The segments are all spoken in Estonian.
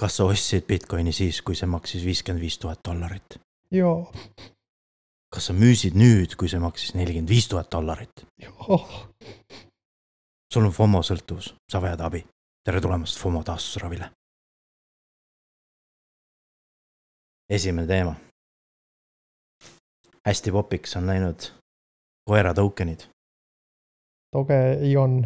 kas sa ostsid Bitcoini siis, kui see maksis viiskümmend viis tuhat dollarit? jaa. kas sa müüsid nüüd, kui see maksis nelikümmend viis tuhat dollarit? jah. sul on FOMO sõltuvus, sa vajad abi. tere tulemast FOMO taastusravile. esimene teema. hästi popiks on läinud koera tokenid. Toge, Ion,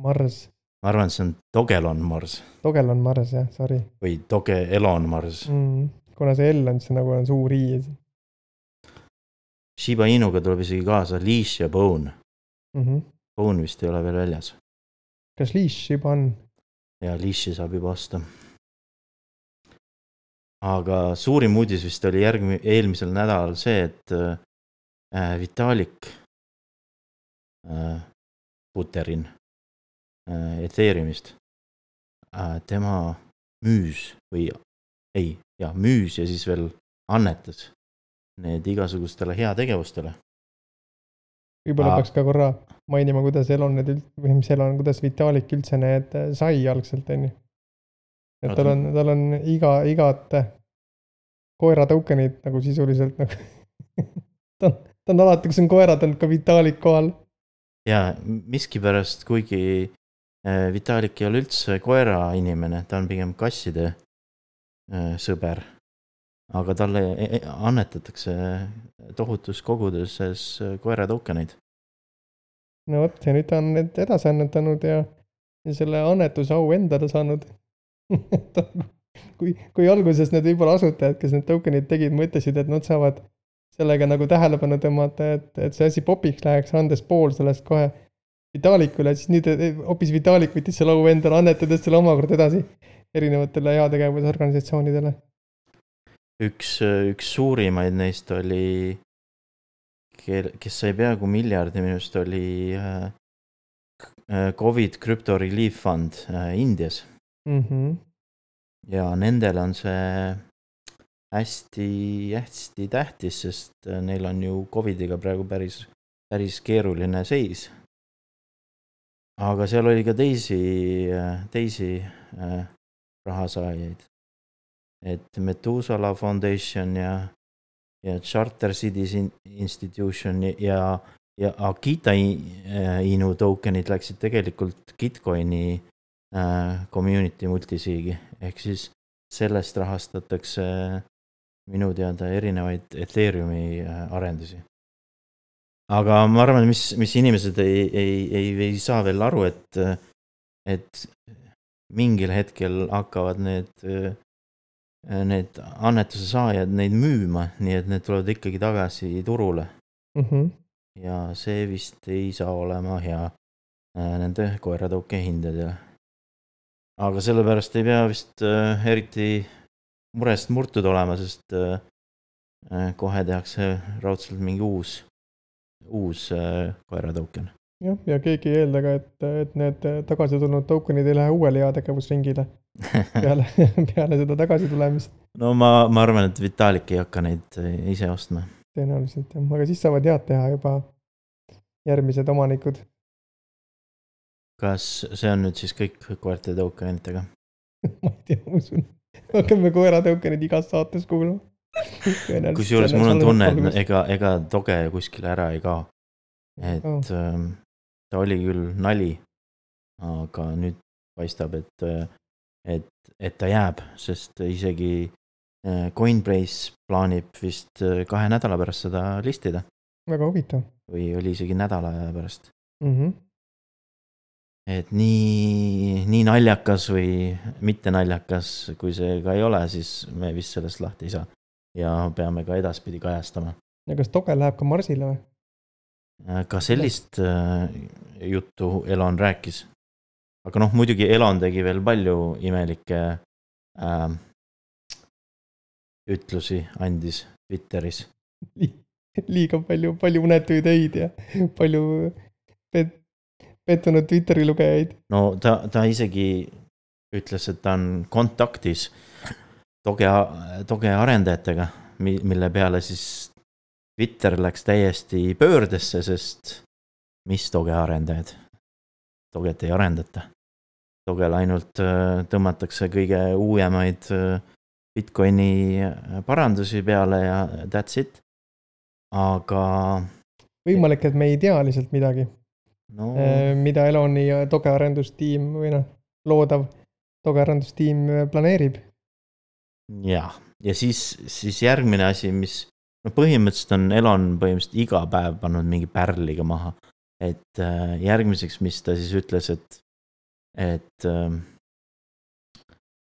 Mars ma arvan, et see on Togelon Mars. Togelon Mars jah, sorry. või Toge Elon Mars mm,. kuna see L on siis nagu on suur i. Shiba Inuga tuleb isegi kaasa Leash ja Bone mm. -hmm. Bone vist ei ole veel väljas. kas Leash juba on? ja Leashi saab juba osta. aga suurim uudis vist oli järgmine, eelmisel nädalal see, et äh, Vitalik äh, Buterin Ethereumist. Äh, tema müüs või ei, jah, müüs ja siis veel annetas need igasugustele heategevustele. võib-olla peaks ka korra mainima, kuidas Elon need üld-, või mis Elon, kuidas Vitalik üldse need äh, sai algselt, on ju. et tal on, tal on iga, igat koera token'id nagu sisuliselt nagu ta on, ta on alati, kus on koerad, on ka Vitalik kohal. ja miskipärast, kuigi Äh, Vitalik ei ole üldse koerainimene, ta on pigem kasside äh, sõber. aga talle e-, e-, annetatakse tohutus koguduses äh, koera tokeneid. no vot, ja nüüd ta on need edasi annetanud ja, ja selle annetusau endale saanud kui, kui alguses need võib-olla asutajad, kes need tokenid tegid, mõtlesid, et nad saavad sellega nagu tähelepanu tõmmata, et, et see asi popiks läheks, andes pool sellest kohe Vitalikule, siis nüüd hoopis Vitalik võttis selle au endale, annetades selle omakorda edasi erinevatele heategevusorganisatsioonidele. üks, üks suurimaid neist oli, kes sai peaaegu miljardi, minu arust oli äh, äh, Covid Crypto Relief Fund äh, Indias mm. -hmm. ja nendele on see hästi, hästi tähtis, sest neil on ju Covidiga praegu päris, päris keeruline seis aga seal oli ka teisi, teisi äh, rahasaajaid. et Methuselah Foundation ja, ja Charter Cities Institution ja, ja Akita äh, Inu token'id läksid tegelikult Gitcoini äh, community multisiigi, ehk siis sellest rahastatakse minu teada erinevaid Ethereumi arendusi aga ma arvan, mis, mis inimesed ei, ei, ei, ei saa veel aru, et, et mingil hetkel hakkavad need, need annetuse saajad neid müüma, nii et need tulevad ikkagi tagasi turule mm. -hmm. ja see vist ei saa olema hea äh, nende koeratõuke hindadele. aga sellepärast ei pea vist äh, eriti murest murtud olema, sest äh, kohe tehakse raudselt mingi uus uus äh, koera token. jah, ja keegi ei eelda ka, et, et need tagasi tulnud tokenid ei lähe uuele heategevusringile peale, peale seda tagasitulemist. no ma, ma arvan, et Vitalik ei hakka neid äh, ise ostma. tõenäoliselt jah, aga siis saavad head teha juba järgmised omanikud. kas see on nüüd siis kõik koerte tokenitega ma ei tea, ma usun, hakkame koera tokenid igas saates kuulama kusjuures mul on tunne, et ega, ega toge kuskile ära ei kao. et oh. ta oli küll nali, aga nüüd paistab, et, et, et ta jääb, sest isegi äh, Coinbase plaanib vist äh, kahe nädala pärast seda listida. väga huvitav. või oli isegi nädala pärast mm. -hmm. et nii, nii naljakas või mitte naljakas, kui see ka ei ole, siis me vist sellest lahti ei saa ja peame ka edaspidi kajastama. ja kas Toge läheb ka Marsile või? Äh, ka sellist äh, juttu Elon rääkis. aga noh, muidugi Elon tegi veel palju imelikke äh, ütlusi, andis Twitteris liiga palju, palju unetuid öid ja palju pet-, pettunud Twitteri lugejaid. no ta, ta isegi ütles, et ta on kontaktis Toge, Toge arendajatega, mille peale siis Twitter läks täiesti pöördesse, sest mis Toge arendajad? Toget ei arendata. Togel ainult äh, tõmmatakse kõige uuemaid äh, Bitcoini äh, parandusi peale ja that's it. aga. võimalik, et me ei tea lihtsalt midagi no.. mida Eloni Toge arendustiim või noh, loodav Toge arendustiim planeerib. Jah, ja siis, siis järgmine asi, mis no põhimõtteliselt on Elon põhimõtteliselt iga päev pannud mingi pärliga maha. et järgmiseks, mis ta siis ütles, et et, ähm,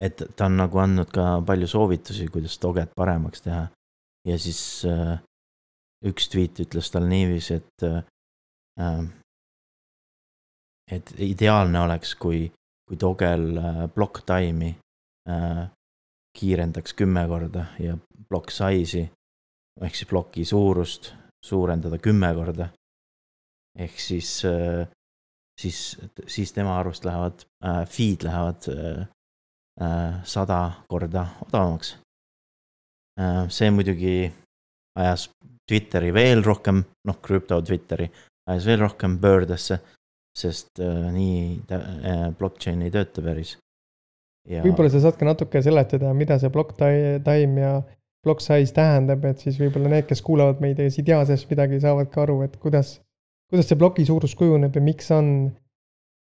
et ta on nagu andnud ka palju soovitusi, kuidas Doget paremaks teha. ja siis äh, üks tweet ütles tal niiviisi, et, äh, ähm, et ideaalne oleks, kui, kui Dogel äh, block time'i kiirendaks kümme korda ja block size'i ehk siis ploki suurust suurendada kümme korda. ehk siis siis, siis tema arust lähevad äh,, feed lähevad äh, äh, sada korda odavamaks äh,. see muidugi ajas Twitteri veel rohkem, noh, krüpto Twitteri ajas veel rohkem pöördesse, sest äh, nii äh, blockchain ei tööta päris. Ja... võib-olla sa saad ka natuke seletada, mida see block time ja block size tähendab, et siis võib-olla need, kes kuulavad meid ja ei tea sellest midagi, saavad ka aru, et kuidas kuidas see ploki suurus kujuneb ja miks on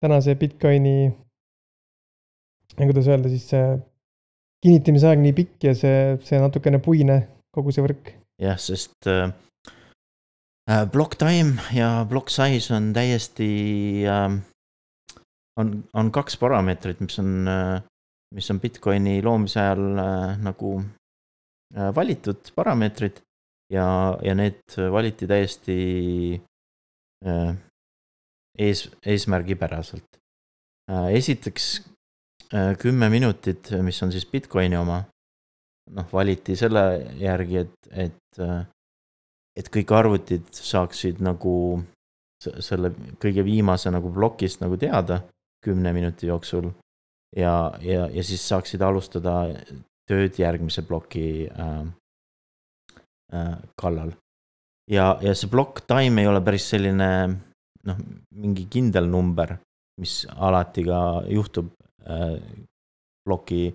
tänase Bitcoini, kuidas öelda siis see kinnitamise aeg nii pikk ja see, see natukene puine, kogu see võrk? jah, sest äh, äh, block time ja block size on täiesti äh,, on, on kaks parameetrit, mis on äh,, mis on Bitcoini loomise ajal äh, nagu äh, valitud parameetrid ja, ja need valiti täiesti Äh, ees, eesmärgipäraselt. Äh, esiteks äh, kümme minutit, mis on siis Bitcoini oma, noh, valiti selle järgi, et, et, et kõik arvutid saaksid nagu selle kõige viimase nagu plokist nagu teada kümne minuti jooksul. Ja, ja, ja siis saaksid alustada tööd järgmise ploki äh, äh, kallal ja, ja see block time ei ole päris selline noh, mingi kindel number, mis alati ka juhtub äh, ploki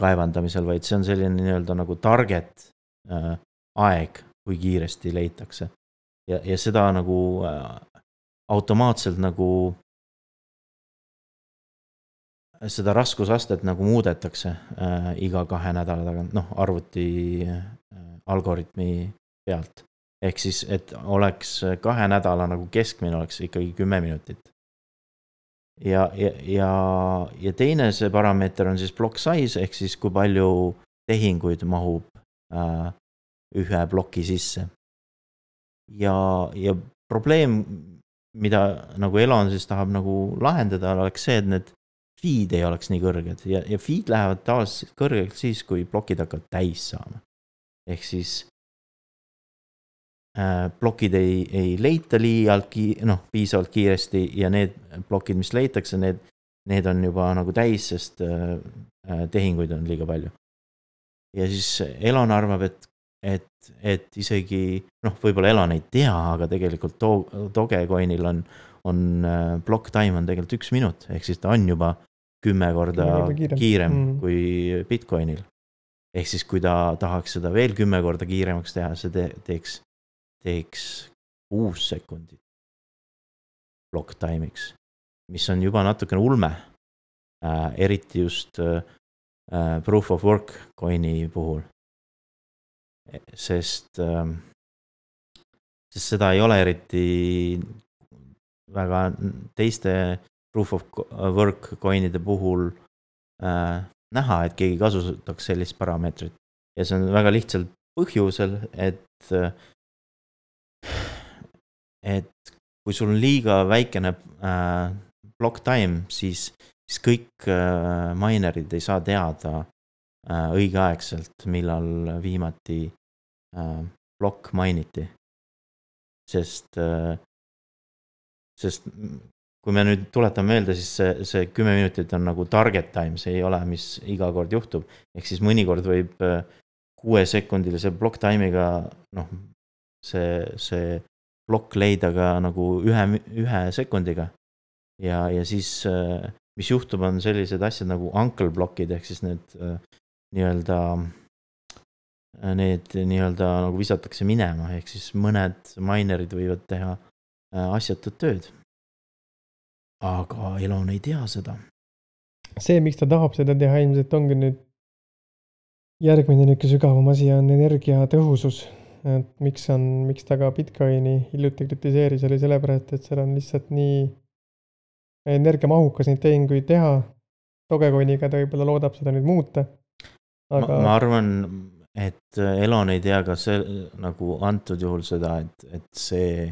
kaevandamisel, vaid see on selline nii-öelda nagu target äh, aeg, kui kiiresti leitakse. ja, ja seda nagu äh, automaatselt nagu seda raskusastet nagu muudetakse äh, iga kahe nädala tagant, noh, arvuti äh, algoritmi pealt ehk siis, et oleks kahe nädala nagu keskmine oleks ikkagi kümme minutit. ja, ja, ja, ja teine see parameeter on siis block size ehk siis kui palju tehinguid mahub äh, ühe ploki sisse. ja, ja probleem, mida nagu Elon siis tahab nagu lahendada, oleks see, et need feed ei oleks nii kõrged ja, ja feed lähevad tavaliselt kõrgeks siis, kui plokid hakkavad täis saama. ehk siis Äh, plokid ei, ei leita liialt ki-, noh, piisavalt kiiresti ja need plokid, mis leitakse, need, need on juba nagu täis, sest äh, äh, tehinguid on liiga palju. ja siis Elon arvab, et, et, et isegi noh, võib-olla Elon ei tea, aga tegelikult Do-, Dogecoinil on, on block time on tegelikult üks minut, ehk siis ta on juba kümme korda kiirem, kiirem mm. kui Bitcoinil. ehk siis, kui ta tahaks seda veel kümme korda kiiremaks teha, see te teeks teeks kuus sekundit block time'iks, mis on juba natukene ulme äh,. eriti just äh, äh proof of work coin'i puhul. sest äh,, sest seda ei ole eriti väga teiste proof of work coin'ide puhul äh, näha, et keegi kasutaks sellist parameetrit. ja see on väga lihtsal põhjusel, et äh, et kui sul on liiga väikene äh, block time, siis, siis kõik äh, minerid ei saa teada äh, õigeaegselt, millal viimati äh, plokk mainiti. sest äh,, sest kui me nüüd tuletame meelde, siis see, see kümme minutit on nagu target time, see ei ole, mis iga kord juhtub. ehk siis mõnikord võib äh, kuuesekundilise block time'iga noh, see, see plokk leida ka nagu ühe, ühe sekundiga. ja, ja siis, äh, mis juhtub, on sellised asjad nagu uncle block'id ehk siis need äh, nii-öelda need nii-öelda nagu visatakse minema, ehk siis mõned minerid võivad teha asjatut tööd. Aga Elon ei tea seda. see, miks ta tahab seda teha, ilmselt ongi nüüd järgmine niisugune sügavam asi on energiatõhusus. et miks on, miks ta ka Bitcoini hiljuti kritiseeris, oli sellepärast, et seal on lihtsalt nii energiamahukas neid tehinguid teha. Dogecoiniga ta võib-olla loodab seda nüüd muuta. aga. ma arvan, et Elon ei tea ka see nagu antud juhul seda, et, et see,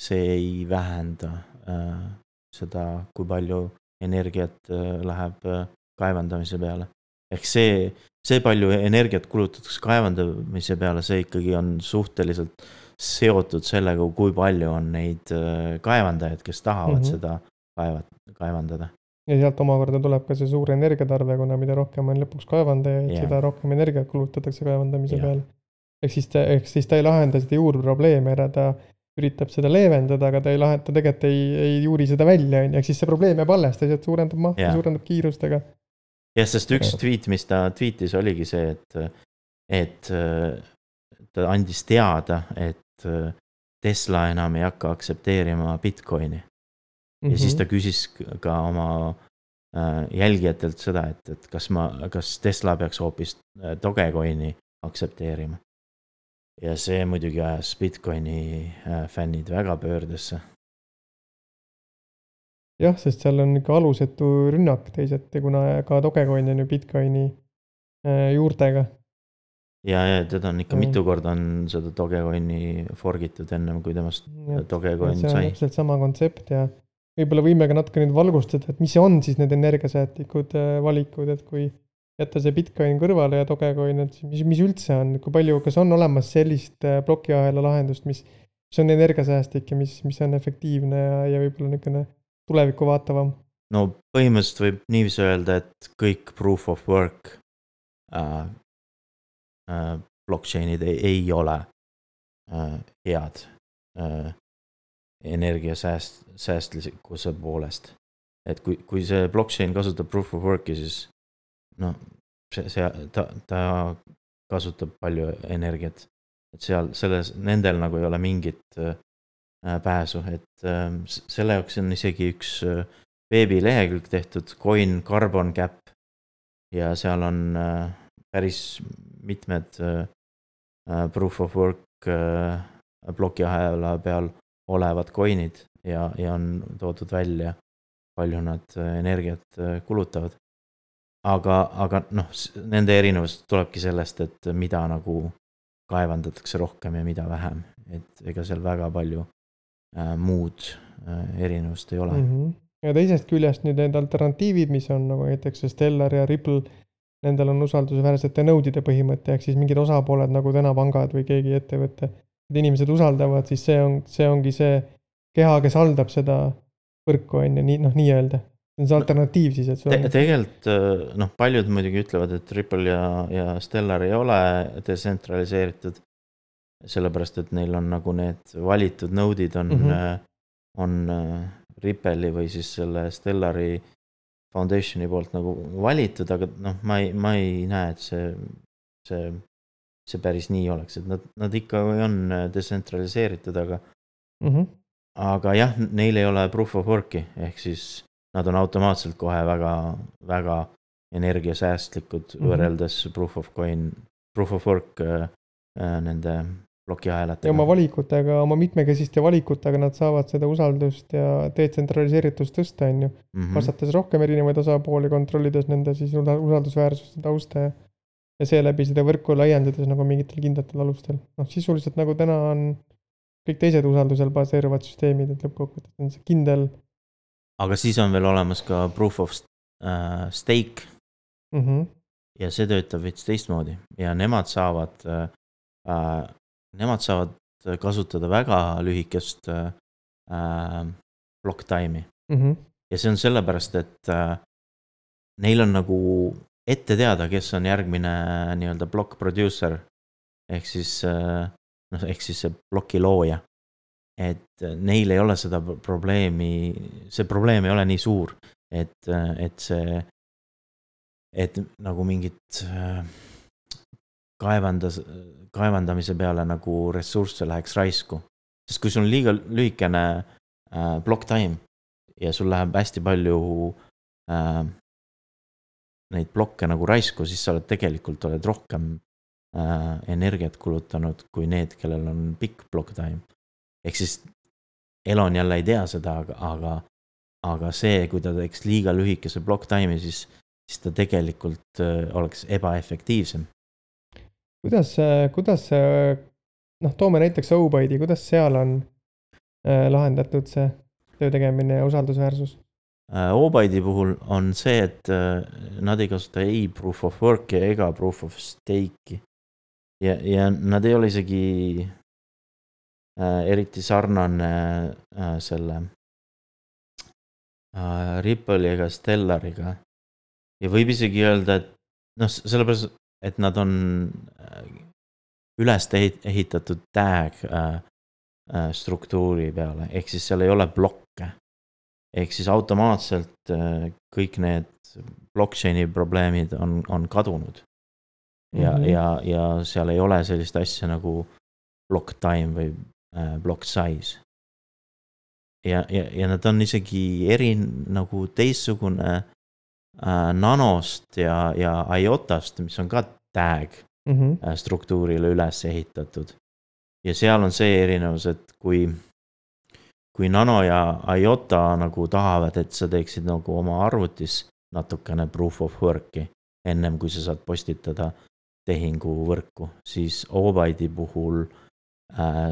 see ei vähenda äh, seda, kui palju energiat äh, läheb äh, kaevandamise peale. ehk see, see palju energiat kulutatakse kaevandamise peale, see ikkagi on suhteliselt seotud sellega, kui palju on neid äh, kaevandajaid, kes tahavad mm -hmm. seda kaevat-, kaevandada. ja sealt omakorda tuleb ka see suur energiatarve, kuna mida rohkem on lõpuks kaevandajaid, seda rohkem energiat kulutatakse kaevandamise ja. peale. ehk siis ta, ehk siis ta ei lahenda seda juurprobleemi ära, ta üritab seda leevendada, aga ta ei lahenda, ta tegelikult ei, ei juuri seda välja, on ju, ehk siis see probleem jääb alles, ta lihtsalt suurendab mahtu, suurendab kiirust, aga. jah, sest üks tweet, mis ta tweet'is, oligi see, et, et ta andis teada, et Tesla enam ei hakka aktsepteerima Bitcoini ja siis ta mhm. küsis ka oma äh, jälgijatelt seda, et, et kas ma, kas Tesla peaks hoopis äh, Dogecoini aktsepteerima. Ja see muidugi ajas Bitcoini äh, fännid väga pöördesse. jah, sest seal on ikka alusetu rünnak teiseti, kuna ka Dogecoin on ju Bitcoini juurtega ja, ja teda on ikka mm. mitu korda on seda Dogecoini forgitud ennem kui temast Dogecoin sai. see on täpselt sama kontsept ja võib-olla võime ka natuke nüüd valgustada, et mis on siis need energiasäästlikud äh, valikud, et kui jätta see Bitcoin kõrvale ja Dogecoin, et mis, mis üldse on, kui palju, kas on olemas sellist äh, plokiahela lahendust, mis, mis on energiasäästlik ja mis, mis on efektiivne ja, ja võib-olla niisugune tulevikku vaatavam? no põhimõtteliselt võib niiviisi öelda, et kõik proof of work äh, äh, blockchain'id ei, ei ole äh, head äh, energiasääst, säästlikkuse poolest. et kui, kui see blockchain kasutab proof of work'i, siis noh, see, see, ta, ta kasutab palju energiat. et seal selles, nendel nagu ei ole mingit äh, pääsu, et äh, selle jaoks on isegi üks äh, veebilehekülg tehtud, Coin Carbon Cap. ja seal on äh, päris mitmed äh, äh proof of work äh, plokiahela peal olevad coin'id ja, ja on toodud välja, palju nad äh, energiat äh, kulutavad. Aga, aga noh, nende erinevus tulebki sellest, et mida nagu kaevandatakse rohkem ja mida vähem, et ega seal väga palju äh, muud äh, erinevust ei ole mm. -hmm. ja teisest küljest nüüd need alternatiivid, mis on nagu näiteks Stellar ja Ripple, nendel on usaldusväärsete nõudide põhimõte, ehk siis mingid osapooled nagu täna pangad või keegi ettevõte et inimesed usaldavad, siis see on, see ongi see keha, kes haldab seda võrku, on ju, nii, noh, nii-öelda. See on see alternatiiv siis, et sul on Te. tegelikult äh, noh, paljud muidugi ütlevad, et Ripple ja, ja Stellar ei ole detsentraliseeritud. sellepärast, et neil on nagu need valitud node'id on mm, -hmm. on äh, Ripple'i või siis selle Stellari Foundationi poolt nagu valitud, aga noh, ma ei, ma ei näe, et see, see see päris nii oleks, et nad, nad ikka on detsentraliseeritud, aga mm. -hmm. aga jah, neil ei ole proof of work'i ehk siis nad on automaatselt kohe väga, väga energiasäästlikud mm -hmm. võrreldes proof of coin, proof of work äh, äh, nende plokiahelatega. ja oma valikutega, oma mitmekesiste valikutega nad saavad seda usaldust ja detsentraliseeritust tõsta, on ju. Mhm. kaasates rohkem erinevaid osapooli, kontrollides nende siis usaldusväärsust ja tausta ja ja seeläbi seda võrku laiendades nagu mingitel kindlatel alustel. noh, sisuliselt nagu täna on kõik teised usaldusel baseeruvad süsteemid, et lõppkokkuvõttes on see kindel. Aga siis on veel olemas ka proof of äh, stake mm. -hmm. ja see töötab veits teistmoodi ja nemad saavad äh,, äh nemad saavad kasutada väga lühikest äh, äh block time'i mm. -hmm. ja see on sellepärast, et äh, neil on nagu ette teada, kes on järgmine nii-öelda block producer. ehk siis noh, ehk siis see ploki looja. Et neil ei ole seda probleemi, see probleem ei ole nii suur. et, et see, et nagu mingit äh, kaevandas, kaevandamise peale nagu ressursse läheks raisku. sest kui sul on liiga lühikene äh, block time ja sul läheb hästi palju äh, neid plokke nagu raisku, siis sa oled tegelikult oled rohkem äh, energiat kulutanud kui need, kellel on pikk block time. Ehk siis Elon jälle ei tea seda, aga, aga, aga see, kui ta teeks liiga lühikese block time'i, siis, siis ta tegelikult äh, oleks ebaefektiivsem. kuidas, kuidas see, noh, toome näiteks Obyte'i, kuidas seal on äh, lahendatud see töö tegemine ja usaldusväärsus? Äh, Obyte'i puhul on see, et äh, nad ei kasuta ei proof of work'i ega proof of stake'i. ja, ja nad ei ole isegi äh, eriti sarnane äh, selle äh, Ripple'i ega Stellariga. ja võib isegi öelda, et noh, sellepärast, et nad on äh, üles ehitatud tag äh, äh, struktuuri peale, ehk siis seal ei ole plokke. ehk siis automaatselt äh, kõik need blockchain'i probleemid on, on kadunud. ja mm, -hmm. ja, ja seal ei ole sellist asja nagu block time või äh, block size. ja, ja, ja nad on isegi eri nagu teistsugune äh, nanost ja, ja IOTA-st, mis on ka tag mm -hmm. struktuurile üles ehitatud. ja seal on see erinevus, et kui, kui Nano ja IOTA nagu tahavad, et sa teeksid nagu oma arvutis natukene proof of work'i ennem kui sa saad postitada tehingu võrku, siis Obyte'i puhul äh,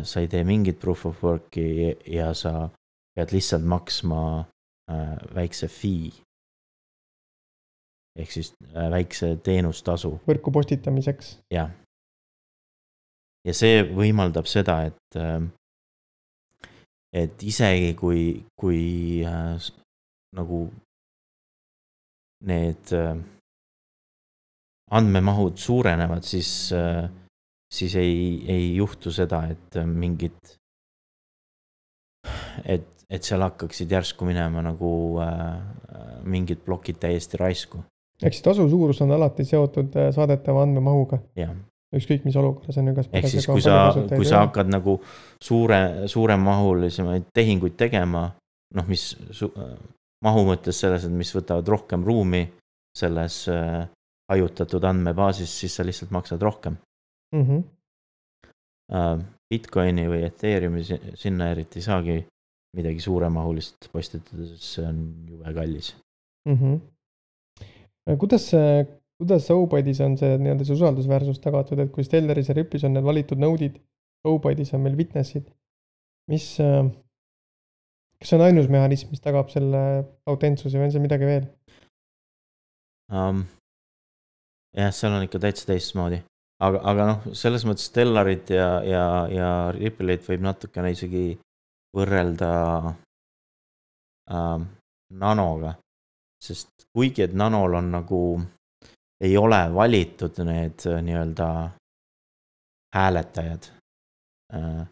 sa ei tee mingit proof of work'i ja sa pead lihtsalt maksma äh, väikse fee ehk siis äh, väikse teenustasu. võrku postitamiseks. jah. ja see võimaldab seda, et, äh, et isegi kui, kui äh, nagu need äh, andmemahud suurenevad, siis äh,, siis ei, ei juhtu seda, et mingid, et, et seal hakkaksid järsku minema nagu äh, mingid plokid täiesti raisku ehk siis tasu suurus on alati seotud äh, saadetava andmemahuga. ükskõik mis olukorras on ju, kas. ehk siis, kui sa, kui sa hakkad nagu suure, suuremahulisemaid tehinguid tegema, noh, mis su, mahu mõttes selles, et mis võtavad rohkem ruumi selles äh, hajutatud andmebaasis, siis sa lihtsalt maksad rohkem mm. -hmm. Bitcoini või Ethereumi sinna eriti ei saagi midagi suuremahulist postitada, sest see on jube kallis mm. -hmm kuidas see, kuidas Obyte'is on see nii-öelda see usaldusväärsus tagatud, et kui Stellaris ja Ripis on need valitud node'id, Obyte'is on meil witness'id, mis, äh, kas see on ainus mehhanism, mis tagab selle autentsuse või on seal midagi veel um,? jah, seal on ikka täitsa teistmoodi, aga, aga noh, selles mõttes Stellarit ja, ja, ja Ripple'it võib natukene isegi võrrelda um, nanoga sest kuigi, et Nanol on nagu, ei ole valitud need äh, nii-öelda hääletajad, äh,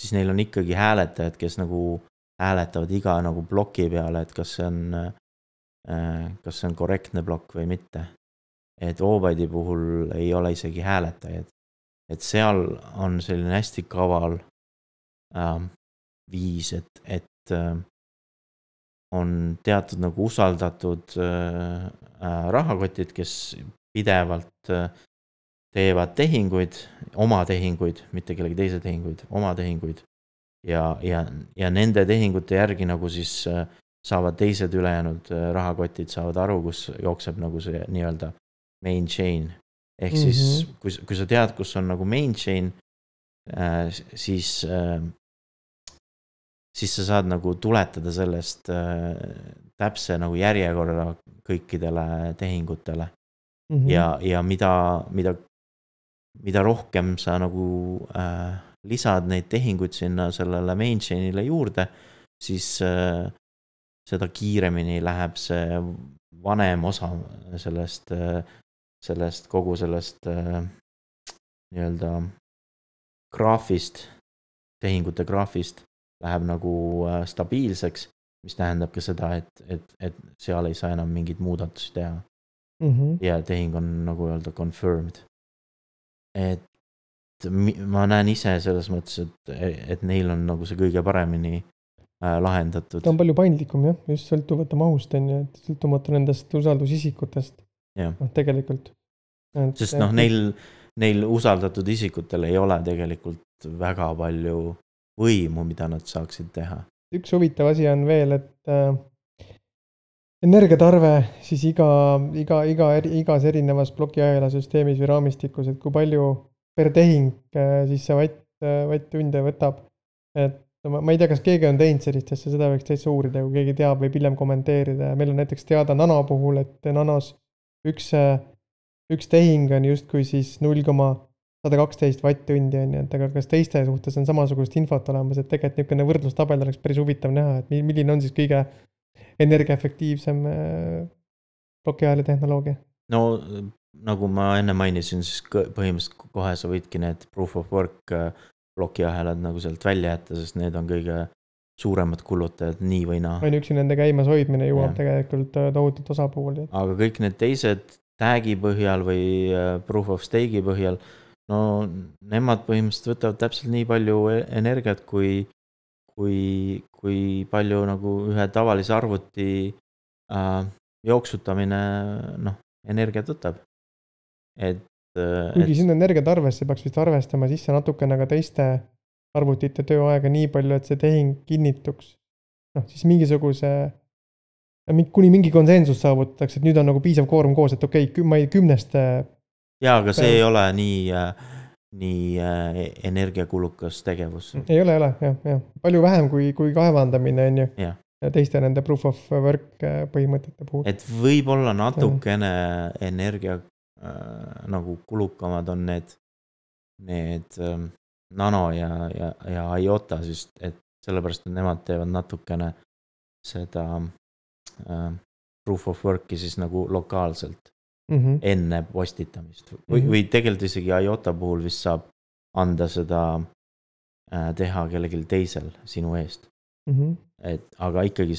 siis neil on ikkagi hääletajad, kes nagu hääletavad iga nagu ploki peale, et kas see on, äh, kas see on korrektne plokk või mitte. Et Obyte'i puhul ei ole isegi hääletajaid. et seal on selline hästi kaval äh, viis, et, et äh, on teatud nagu usaldatud äh, äh, rahakotid, kes pidevalt äh, teevad tehinguid, oma tehinguid, mitte kellegi teise tehinguid, oma tehinguid. ja, ja, ja nende tehingute järgi nagu siis äh, saavad teised ülejäänud äh, rahakotid saavad aru, kus jookseb nagu see nii-öelda main chain. ehk mm -hmm. siis, kui, kui sa tead, kus on nagu main chain äh,, siis äh, siis sa saad nagu tuletada sellest äh, täpse nagu järjekorra kõikidele tehingutele mm. -hmm. ja, ja mida, mida, mida rohkem sa nagu äh, lisad neid tehinguid sinna sellele main chain'ile juurde, siis äh, seda kiiremini läheb see vanem osa sellest äh,, sellest kogu sellest äh, nii-öelda graafist, tehingute graafist läheb nagu äh, stabiilseks mis tähendab ka seda, et, et, et seal ei saa enam mingeid muudatusi teha mm. -hmm. ja tehing on nagu öelda confirmed. et ma näen ise selles mõttes, et, et neil on nagu see kõige paremini äh, lahendatud. ta on palju paindlikum jah, just sõltuvate mahust on ju, et sõltumata nendest usaldusisikutest. Noh, tegelikult. sest noh, neil, neil usaldatud isikutel ei ole tegelikult väga palju võimu, mida nad saaksid teha. üks huvitav asi on veel, et äh, energiatarve siis iga, iga, iga, igas erinevas plokiahela süsteemis või raamistikus, et kui palju per tehing äh, siis see vatt, äh, vatt-tunde võtab. et ma, ma ei tea, kas keegi on teinud sellist asja, seda võiks täitsa uurida, kui keegi teab, võib hiljem kommenteerida ja meil on näiteks teada nano puhul, et nanos üks, äh, üks tehing on justkui siis null koma sada kaksteist vatt-tundi on ju, et aga kas teiste suhtes on samasugust infot olemas, et tegelikult niisugune võrdlustabel oleks päris huvitav näha, et milline on siis kõige energiaefektiivsem plokiahela tehnoloogia? no nagu ma enne mainisin, siis põhimõtteliselt kohe sa võidki need proof of work plokiahelad nagu sealt välja jätta, sest need on kõige suuremad kulutajad nii või naa. ainuüksi nende käimas hoidmine jõuab ja. tegelikult tohutult osapooli. aga kõik need teised tag'i põhjal või proof of stake'i põhjal no nemad põhimõtteliselt võtavad täpselt nii palju e-, energiat, kui, kui, kui palju nagu ühe tavalise arvuti äh, jooksutamine noh, energiat võtab. et. Äh, kuigi et... sinna energiatarvesse peaks vist arvestama sisse natukene ka teiste arvutite tööaega nii palju, et see tehing kinnituks. noh, siis mingisuguse kuni mingi konsensus saavutatakse, et nüüd on nagu piisav koorm koos, et okei okay,, ei, kümnest jaa, aga see ei ole nii äh, nii äh, energiakulukas tegevus. ei ole, ei ole jah, jah, palju vähem kui, kui kaevandamine on ju. ja teiste nende proof of work äh, põhimõtete puhul. et võib-olla natukene energia äh, nagu kulukamad on need, need äh, nano ja, ja, ja IOTA, sest et sellepärast, et nemad teevad natukene seda äh, proof of work'i siis nagu lokaalselt mm -hmm. enne postitamist või mm, -hmm. või tegelikult isegi IOTA puhul vist saab anda seda äh, teha kellelgi teisel sinu eest mm. -hmm. et aga ikkagi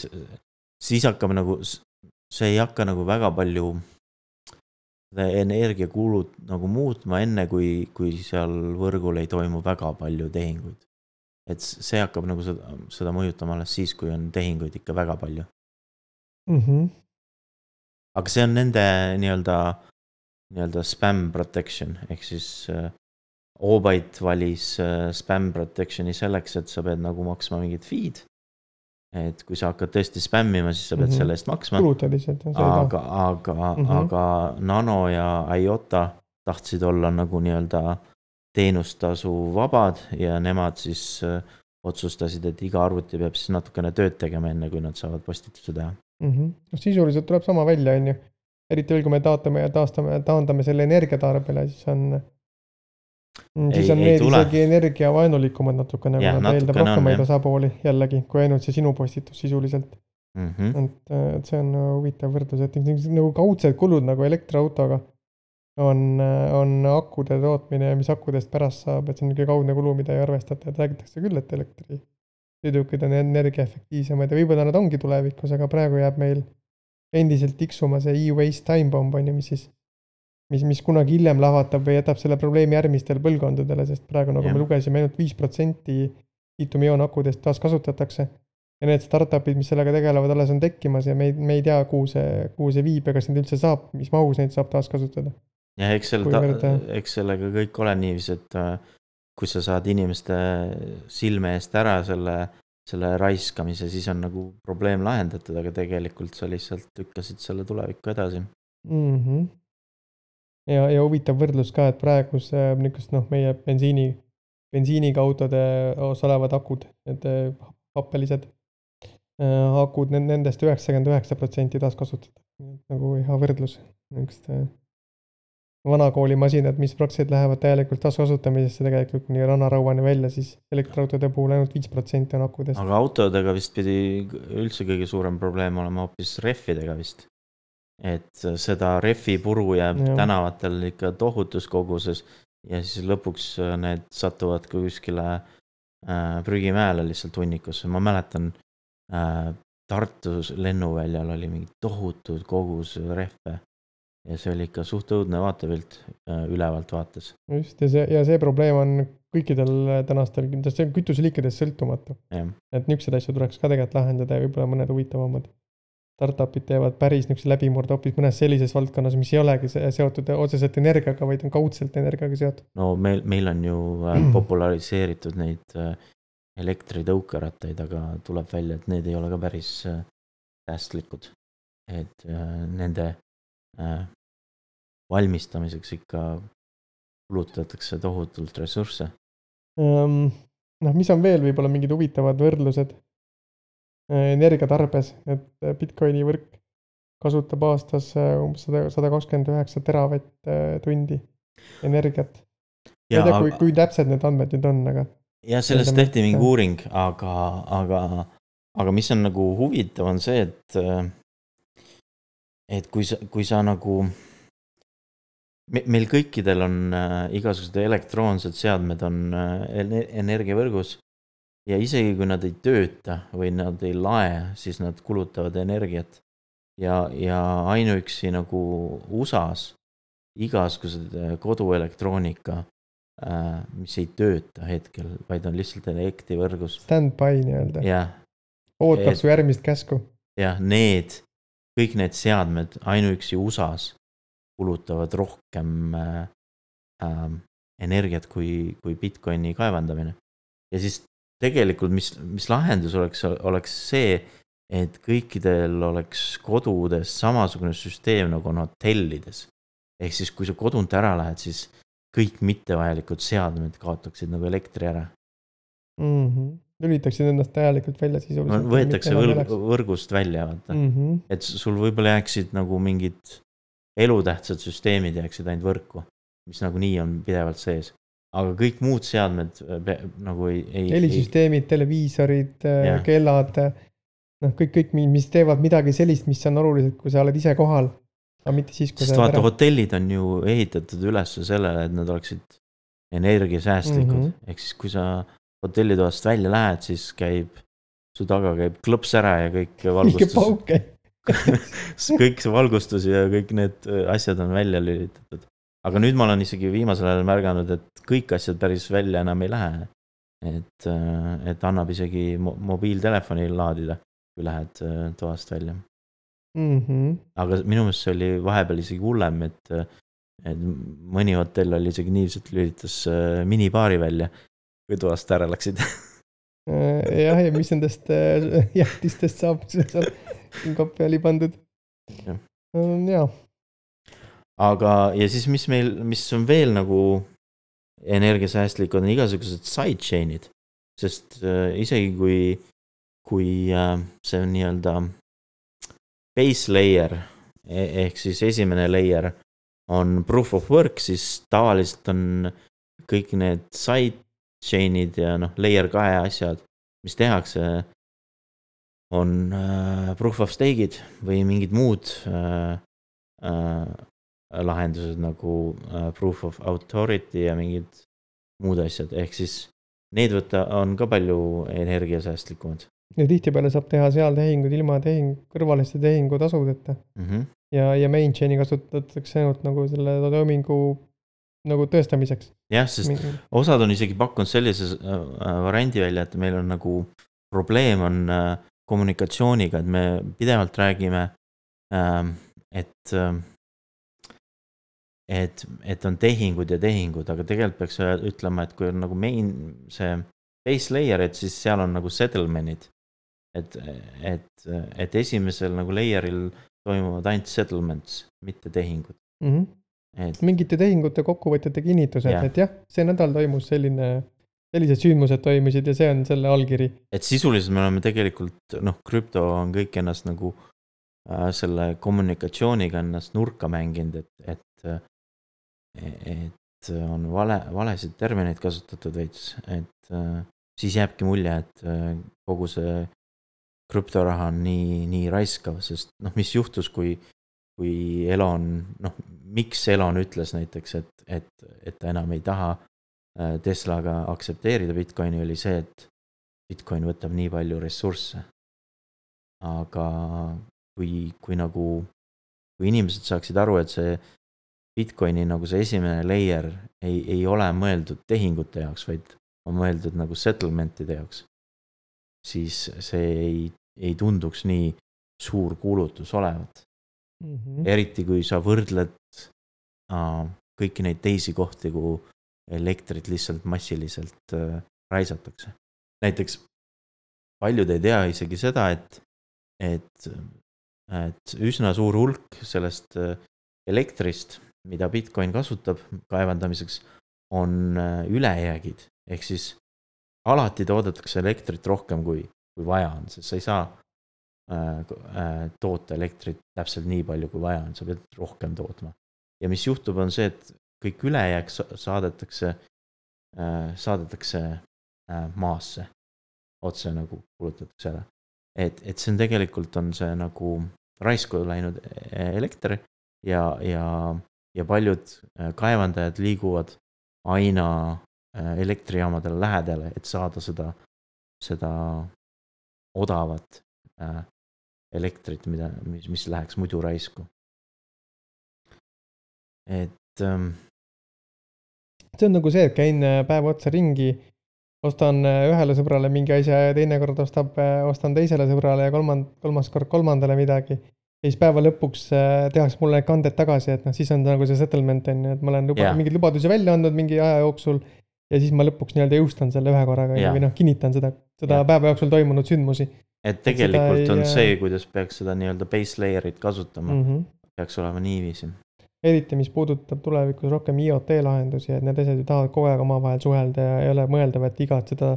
siis hakkab nagu, see ei hakka nagu väga palju energiakulud nagu muutma, enne kui, kui seal võrgul ei toimu väga palju tehinguid. et see hakkab nagu seda, seda mõjutama alles siis, kui on tehinguid ikka väga palju mm. -hmm aga see on nende nii-öelda, nii-öelda spam protection ehk siis äh, Obite valis äh, spam protection'i selleks, et sa pead nagu maksma mingit fee'd. Et kui sa hakkad tõesti spämmima, siis sa pead mm -hmm. selle eest maksma. kulutad lihtsalt. aga, aga mm, -hmm. aga Nano ja IOTA tahtsid olla nagu nii-öelda teenustasu vabad ja nemad siis äh, otsustasid, et iga arvuti peab siis natukene tööd tegema, enne kui nad saavad postituse teha mm. -hmm. noh, sisuliselt tuleb sama välja, on ju. eriti veel, kui me taotame ja taastame, taandame selle energiatarbele, siis on. Mm, siis ei, on need isegi energiavaenulikumad natukene, kuna ta eeldab rohkemaid osapooli jällegi, kui ainult see sinu postitus sisuliselt mm. -hmm. et, et see on huvitav võrdlus, et nagu kaudsed kulud nagu elektriautoga on, on akude tootmine ja mis akudest pärast saab, et see on niisugune kaudne kulu, mida ei arvestata, et räägitakse küll, et elektri sõidukid on energiaefektiivsemad ja võib-olla nad ongi tulevikus, aga praegu jääb meil endiselt tiksuma see e-waste time bomb on ju, mis siis, mis, mis kunagi hiljem lahvatab või jätab selle probleemi järgmistele põlvkondadele, sest praegu nagu ja. me lugesime ainult viis protsenti liitiumiooon akudest taaskasutatakse. ja need startup'id, mis sellega tegelevad, alles on tekkimas ja me ei, me ei tea, kuhu see, kuhu see viib ja kas neid üldse saab, mis mahus neid saab taaskasutada. ja eks selle, eks sellega kõik ole niiviisi, et äh, kui sa saad inimeste silme eest ära selle, selle raiskamise, siis on nagu probleem lahendatud, aga tegelikult sa lihtsalt lükkasid selle tulevikku edasi mm. -hmm. Ja, ja huvitav võrdlus ka, et praeguse niisugust noh, meie bensiini, bensiiniga autode os olevad akud, need äh, happelised äh, akud, nendest üheksakümmend üheksa protsenti taaskasutada. nagu hea võrdlus niisuguste vanakooli masinad, mis praktiliselt lähevad täielikult taaskasutamisesse tegelikult kuni rannarauani välja, siis elektriautode puhul ainult viis protsenti on akudest. aga autodega vist pidi üldse kõige suurem probleem olema hoopis rehvidega vist. Et seda rehvi puru jääb ja. tänavatel ikka tohutus koguses ja siis lõpuks need satuvad ka kuskile äh, prügimäele lihtsalt hunnikusse, ma mäletan äh, Tartus lennuväljal oli mingi tohutud kogus rehve. ja see oli ikka suht õudne vaatepilt äh, ülevalt vaates. just ja see ja see probleem on kõikidel tänastel, see on kütuseliikidest sõltumatu. et niisuguseid asju tuleks ka tegelikult lahendada ja võib-olla mõned huvitavamad startup'id teevad päris niisuguse läbimurde hoopis mõnes sellises valdkonnas, mis ei olegi seotud otseselt energiaga, vaid on kaudselt energiaga seotud. no meil, meil on ju äh, populariseeritud neid äh, elektritõukerattaid, aga tuleb välja, et need ei ole ka päris äh, säästlikud. et nende valmistamiseks ikka kulutatakse tohutult ressursse. Ehm, noh, mis on veel võib-olla mingid huvitavad võrdlused energiatarbes, et äh, Bitcoini võrk kasutab aastas äh, umbes sada, sada kakskümmend üheksa teravatt-tundi energiat. ma ei tea, kui, kui täpsed need andmed nüüd on, aga. jah, sellest tehti mingi uuring, aga, aga, aga mis on nagu huvitav, on see, et, et kui sa, kui sa nagu me, meil kõikidel on äh, igasugused elektroonsed seadmed on äh, energiavõrgus ja isegi kui nad ei tööta või nad ei lae, siis nad kulutavad energiat. ja, ja ainuüksi nagu USA-s igasugused äh, koduelektroonika, äh, mis ei tööta hetkel, vaid on lihtsalt elektrivõrgus. Stand-by nii-öelda. jah. ootab su järgmist käsku. jah, need, kõik need seadmed ainuüksi USA-s kulutavad rohkem äh, äh, energiat kui, kui Bitcoini kaevandamine. ja siis tegelikult, mis, mis lahendus oleks, oleks see, et kõikidel oleks kodudes samasugune süsteem nagu on hotellides. ehk siis, kui sa kodunt ära lähed, siis kõik mittevajalikud seadmed kaotaksid nagu elektri ära mm. -hmm lülitaksid ennast täielikult välja sisuliselt no,. võetakse võrg, võrgust välja, vaata mm. -hmm. et sul võib-olla jääksid nagu mingid elutähtsad süsteemid jääksid ainult võrku, mis nagunii on pidevalt sees aga kõik muud seadmed äh, nagu ei, ei. helisüsteemid, televiisorid, äh, kellad, noh, kõik, kõik, mis teevad midagi sellist, mis on olulised, kui sa oled ise kohal. aga mitte siis, kui. sest vaata, hotellid on ju ehitatud üles sellele, et nad oleksid energiasäästlikud mm -hmm., ehk siis kui sa hotellitoast välja lähed, siis käib, su taga käib klõps ära ja kõik valgustus. kõik see valgustus ja kõik need asjad on välja lülitatud aga nüüd ma olen isegi viimasel ajal märganud, et kõik asjad päris välja enam ei lähe. et, äh, et annab isegi mo mobiiltelefoni laadida, kui lähed äh, toast välja mm. -hmm. aga minu meelest see oli vahepeal isegi hullem, et, et mõni hotell oli isegi niiviisi, et lülitas äh, minibaari välja, kui toast ära läksid jah, ja mis nendest jätistest saab, mis seal kapi oli pandud. jah ja aga, ja siis, mis meil, mis on veel nagu energiasäästlik, on igasugused sidechain'id. sest äh, isegi kui, kui äh, see on nii-öelda base layer e ehk siis esimene layer on proof of work, siis tavaliselt on kõik need sidechain'id ja noh, layer kahe asjad, mis tehakse, on äh, proof of stake'id või mingid muud äh, äh, lahendused nagu äh, proof of authority ja mingid muud asjad, ehk siis need võtta on ka palju energiasäästlikumad. ja tihtipeale saab teha seal tehinguid ilma tehing, kõrvaliste tehingutasudeta mm. -hmm. ja, ja main chain'i kasutatakse ainult nagu selle toimingu nagu tõestamiseks. jah, sest Mingi... osad on isegi pakkunud sellise äh, variandi välja, et meil on nagu probleem on äh, kommunikatsiooniga, et me pidevalt räägime äh,, et äh, et, et on tehingud ja tehingud, aga tegelikult peaks ütlema, et kui on nagu main see base layer, et siis seal on nagu settlement'id. et, et, et esimesel nagu layer'il toimuvad ainult settlements, mitte tehingud mm. -hmm. Et... mingite tehingute kokkuvõtjate kinnitused, et jah, see nädal toimus selline, sellised sündmused toimusid ja see on selle allkiri. et sisuliselt me oleme tegelikult noh, krüpto on kõik ennast nagu äh, selle kommunikatsiooniga ennast nurka mänginud, et, et et on vale, valesid termineid kasutatud veits, et äh, siis jääbki mulje, et äh, kogu see krüptoraha on nii, nii raiskav, sest noh, mis juhtus, kui, kui Elon, noh, miks Elon ütles näiteks, et, et, et ta enam ei taha äh, Teslaga aktsepteerida Bitcoini, oli see, et Bitcoin võtab nii palju ressursse. aga kui, kui nagu, kui inimesed saaksid aru, et see Bitcoini nagu see esimene layer ei, ei ole mõeldud tehingute jaoks, vaid on mõeldud nagu settlement'ide jaoks. siis see ei, ei tunduks nii suur kulutus olevat mm. -hmm. eriti kui sa võrdled äh, kõiki neid teisi kohti, kuhu elektrit lihtsalt massiliselt äh, raisatakse. näiteks paljud ei tea isegi seda, et, et, et üsna suur hulk sellest äh, elektrist, mida Bitcoin kasutab kaevandamiseks, on äh, ülejäägid, ehk siis alati toodetakse elektrit rohkem, kui, kui vaja on, sest sa ei saa äh, äh, toota elektrit täpselt nii palju, kui vaja on, sa pead rohkem tootma. ja mis juhtub, on see, et kõik ülejääk saadetakse äh,, saadetakse äh, maasse otse nagu kulutatakse ära. et, et see on tegelikult on see nagu raisku läinud e-, elekter ja, ja, ja paljud äh, kaevandajad liiguvad aina äh, elektrijaamadele lähedale, et saada seda, seda odavat äh, elektrit, mida, mis, mis läheks muidu raisku. et ähm,. see on nagu see, et käin päev otsa ringi ostan ühele sõbrale mingi asja ja teinekord ostab, ostan teisele sõbrale ja kolmand-, kolmas kord kolmandale midagi. Ja siis päeva lõpuks äh, tehakse mulle need kanded tagasi, et noh, siis on nagu see settlement on ju, et ma olen luba- yeah., mingeid lubadusi välja andnud mingi aja jooksul. ja siis ma lõpuks nii-öelda jõustan selle ühe korraga yeah. või noh, kinnitan seda, seda yeah. päeva jooksul toimunud sündmusi. et tegelikult et on ei, see, kuidas peaks seda nii-öelda base layer'it kasutama mm, -hmm. peaks olema niiviisi eriti, mis puudutab tulevikus rohkem IoT lahendusi, et need asjad ju tahavad kogu aeg omavahel suhelda ja ei ole mõeldav, et igat seda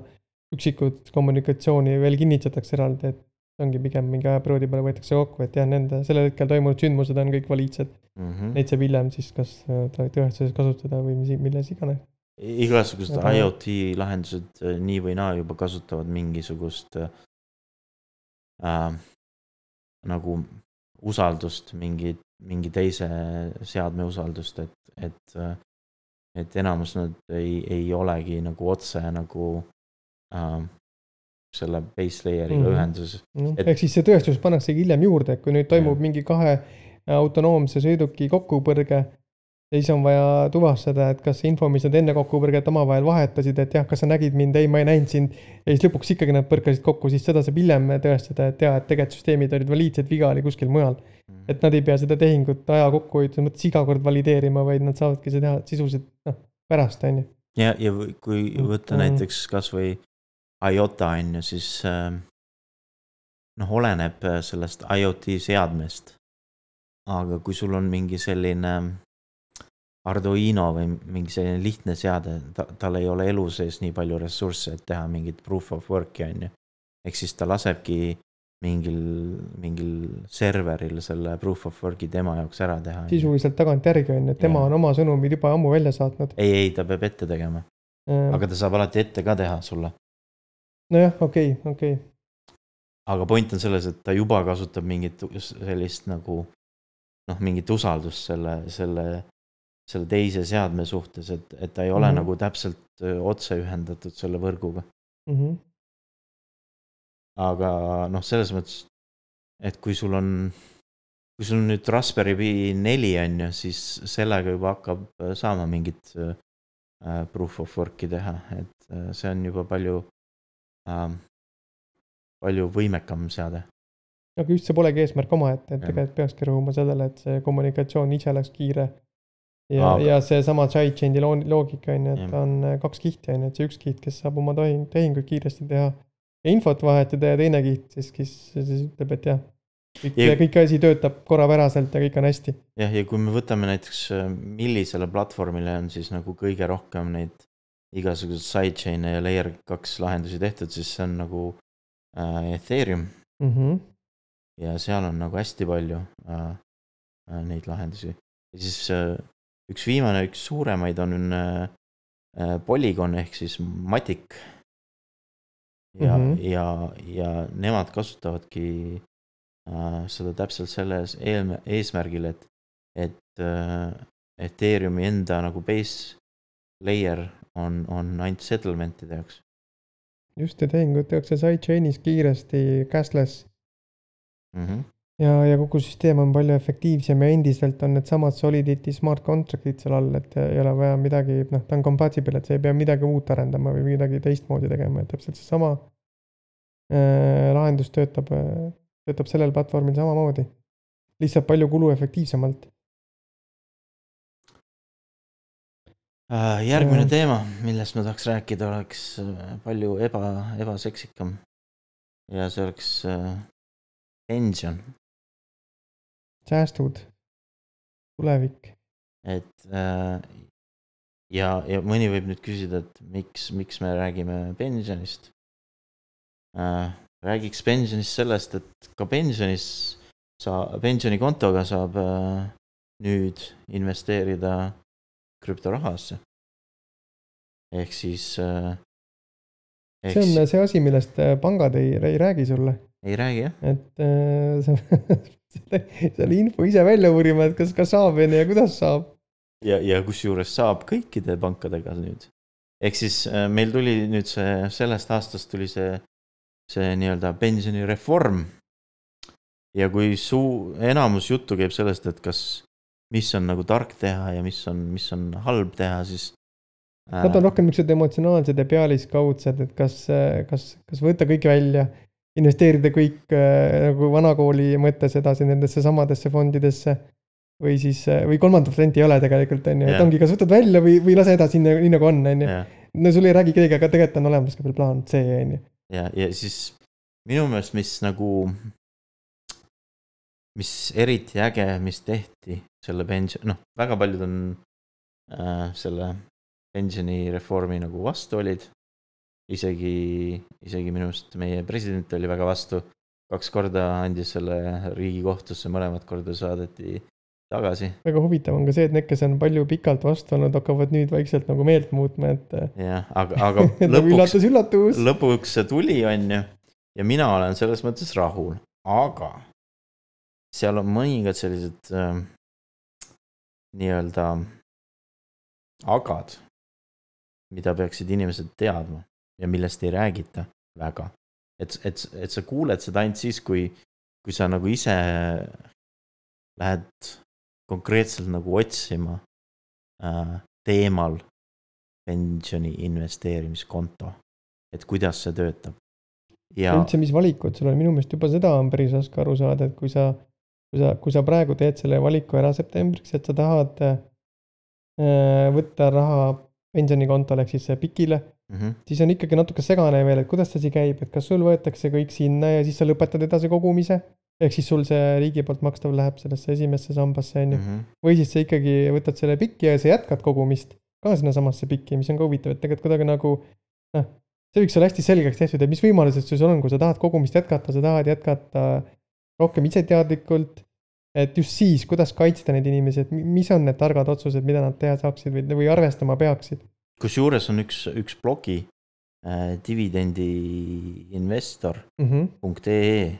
üksikut kommunikatsiooni veel kinnitatakse eraldi, et ongi pigem mingi ajaperioodi peale võetakse kokku, et jah, nende sellel hetkel toimunud sündmused on kõik valiidsed mm. -hmm. Neid saab hiljem siis kas äh, tööstuses kasutada või mis, milles iganes. igasugused Aga... IoT lahendused äh, nii või naa juba kasutavad mingisugust äh, äh nagu usaldust, mingit mingi teise seadme usaldust, et, et, et enamus nad ei, ei olegi nagu otse nagu äh, selle base layer'iga mm -hmm. ühenduses mm. -hmm. ehk siis see tõestus pannaksegi hiljem juurde, et kui nüüd toimub ja. mingi kahe autonoomse sõiduki kokkupõrge siis on vaja tuvastada, et kas see info, mis nad enne kokkupõrget omavahel vahetasid, et jah, kas sa nägid mind, ei, ma ei näinud sind. ja siis lõpuks ikkagi nad põrkasid kokku, siis seda saab hiljem tõestada, et jaa, et tegelikult süsteemid olid valiidsed, viga oli kuskil mujal. Mm. et nad ei pea seda tehingut aja kokkuhoidmise mõttes iga kord valideerima, vaid nad saavadki seda teha sisuliselt noh, pärast, on ju. ja, ja kui võtta mm. näiteks kasvõi IOTA on ju, siis äh, noh, oleneb sellest IoT seadmest. aga kui sul on mingi selline Arduino või mingi selline lihtne seade, ta, tal ei ole elu sees nii palju ressursse, et teha mingit proof of work'i on ju. ehk siis ta lasebki mingil, mingil serveril selle proof of work'i tema jaoks ära teha. sisuliselt tagantjärgi on ju, et tema ja. on oma sõnumid juba ammu välja saatnud. ei, ei, ta peab ette tegema. aga ta saab alati ette ka teha sulle. Nojah, okei okay,, okei okay. aga point on selles, et ta juba kasutab mingit sellist nagu noh, mingit usaldust selle, selle selle teise seadme suhtes, et, et ta ei ole mm -hmm. nagu täpselt otse ühendatud selle võrguga mm. -hmm. aga noh, selles mõttes, et kui sul on, kui sul on nüüd Raspberry Pi neli on ju, siis sellega juba hakkab saama mingit proof of work'i teha, et see on juba palju äh,, palju võimekam seade. Aga just see polegi eesmärk omaette, et tegelikult peakski rõhuma sellele, et see kommunikatsioon ise oleks kiire. Ja aga..., ja seesama sidechain'i loogika on ju, et on äh, kaks kihti on ju, et see üks kiht, kes saab oma tehing, tehinguid kiiresti teha ja infot vahetada ja teine kiht siis, kes siis ütleb, et jah, kõik ja..., kõik asi töötab korrapäraselt ja kõik on hästi. jah, ja kui me võtame näiteks, äh, millisele platvormile on siis nagu kõige rohkem neid igasuguseid sidechain'e ja layer kaks lahendusi tehtud, siis see on nagu äh, Ethereum mm. -hmm. ja seal on nagu hästi palju äh, äh, neid lahendusi ja siis äh, üks viimane, üks suuremaid on äh, äh, Polygon ehk siis Matic. ja mm, -hmm. ja, ja nemad kasutavadki äh, seda täpselt selles eesmärgil, et, et äh, Ethereumi enda nagu base layer on, on ainult settlement'ide jaoks. just ja tehingud tehakse sidechainis kiiresti, cashless mm. -hmm. ja, ja kogu süsteem on palju efektiivsem ja endiselt on needsamad Solidity smart contract'id seal all, et ei ole vaja midagi, noh, ta on compatible, et sa ei pea midagi uut arendama või midagi teistmoodi tegema, et täpselt seesama äh, lahendus töötab, töötab sellel platvormil samamoodi. lihtsalt palju kuluefektiivsemalt järgmine teema, millest ma tahaks rääkida, oleks äh, palju eba, ebaseksikam. ja see oleks äh, pension. säästud, tulevik. et ja, ja mõni võib nüüd küsida, et miks, miks me räägime pensionist. räägiks pensionist sellest, et ka pensionis sa, pensionikontoga saab nüüd investeerida krüptorahasse. ehk siis äh,. see on see asi, millest äh, pangad ei, ei räägi sulle. ei räägi jah. et äh, sa selle, info ise välja uurima, et kas, kas saab on ju ja kuidas saab. ja, ja kusjuures saab kõikide pankadega nüüd. ehk siis äh, meil tuli nüüd see, sellest aastast tuli see, see nii-öelda pensionireform. ja kui suu-, enamus juttu käib sellest, et kas mis on nagu tark teha ja mis on, mis on halb teha, siis äh.... Nad on rohkem niisugused emotsionaalsed ja pealiskaudsed, et kas, kas, kas võtta kõik välja, investeerida kõik äh, nagu vanakooli mõttes edasi nendesse samadesse fondidesse. või siis, äh, või kolmandat varianti ei ole tegelikult, on ju, et ongi, kas võtad välja või, või lase edasi nii, nii nagu on, on ju. no sul ei räägi keegi, aga tegelikult on olemas ka veel plaan C, on ju. ja, ja siis minu meelest, mis nagu mis eriti äge, mis tehti selle pension, noh, väga paljud on äh, selle pensionireformi nagu vastu olid. isegi, isegi minu arust meie president oli väga vastu. kaks korda andis selle riigikohtusse, mõlemat korda saadeti tagasi. väga huvitav on ka see, et need, kes on palju pikalt vastu olnud, hakkavad nüüd vaikselt nagu meelt muutma, et. jah, aga, aga lõpuks üllatus, üllatus. lõpuks see tuli, on ju. ja mina olen selles mõttes rahul, aga seal on mõningad sellised äh, nii-öelda agad, mida peaksid inimesed teadma ja millest ei räägita väga. et, et, et sa kuuled seda ainult siis, kui, kui sa nagu ise lähed konkreetselt nagu otsima äh, teemal pensioni investeerimiskonto, et kuidas see töötab. ja üldse, mis valikud sul on, minu meelest juba seda on päris raske aru saada, et kui sa kui sa, kui sa praegu teed selle valiku ära septembriks, et sa tahad äh, võtta raha pensionikontole ehk siis PIK-ile mm, -hmm. siis on ikkagi natuke segane veel, et kuidas see asi käib, et kas sul võetakse kõik sinna ja siis sa lõpetad edasi kogumise. ehk siis sul see riigi poolt makstav läheb sellesse esimesse sambasse, on ju. Mhm. või siis sa ikkagi võtad selle PIK-i ja sa jätkad kogumist ka sinnasamasse PIK-i, mis on ka huvitav, et tegelikult kuidagi nagu noh, see võiks olla hästi selgeks tehtud, et mis võimalused sul on, kui sa tahad kogumist jätkata, sa tahad jätkata rohkem iseteadlikult. et just siis, kuidas kaitsta neid inimesi, et mis on need targad otsused, mida nad teha saaksid või, või arvestama peaksid. kusjuures on üks, üks blogi äh, dividendiinvestor.ee mm -hmm.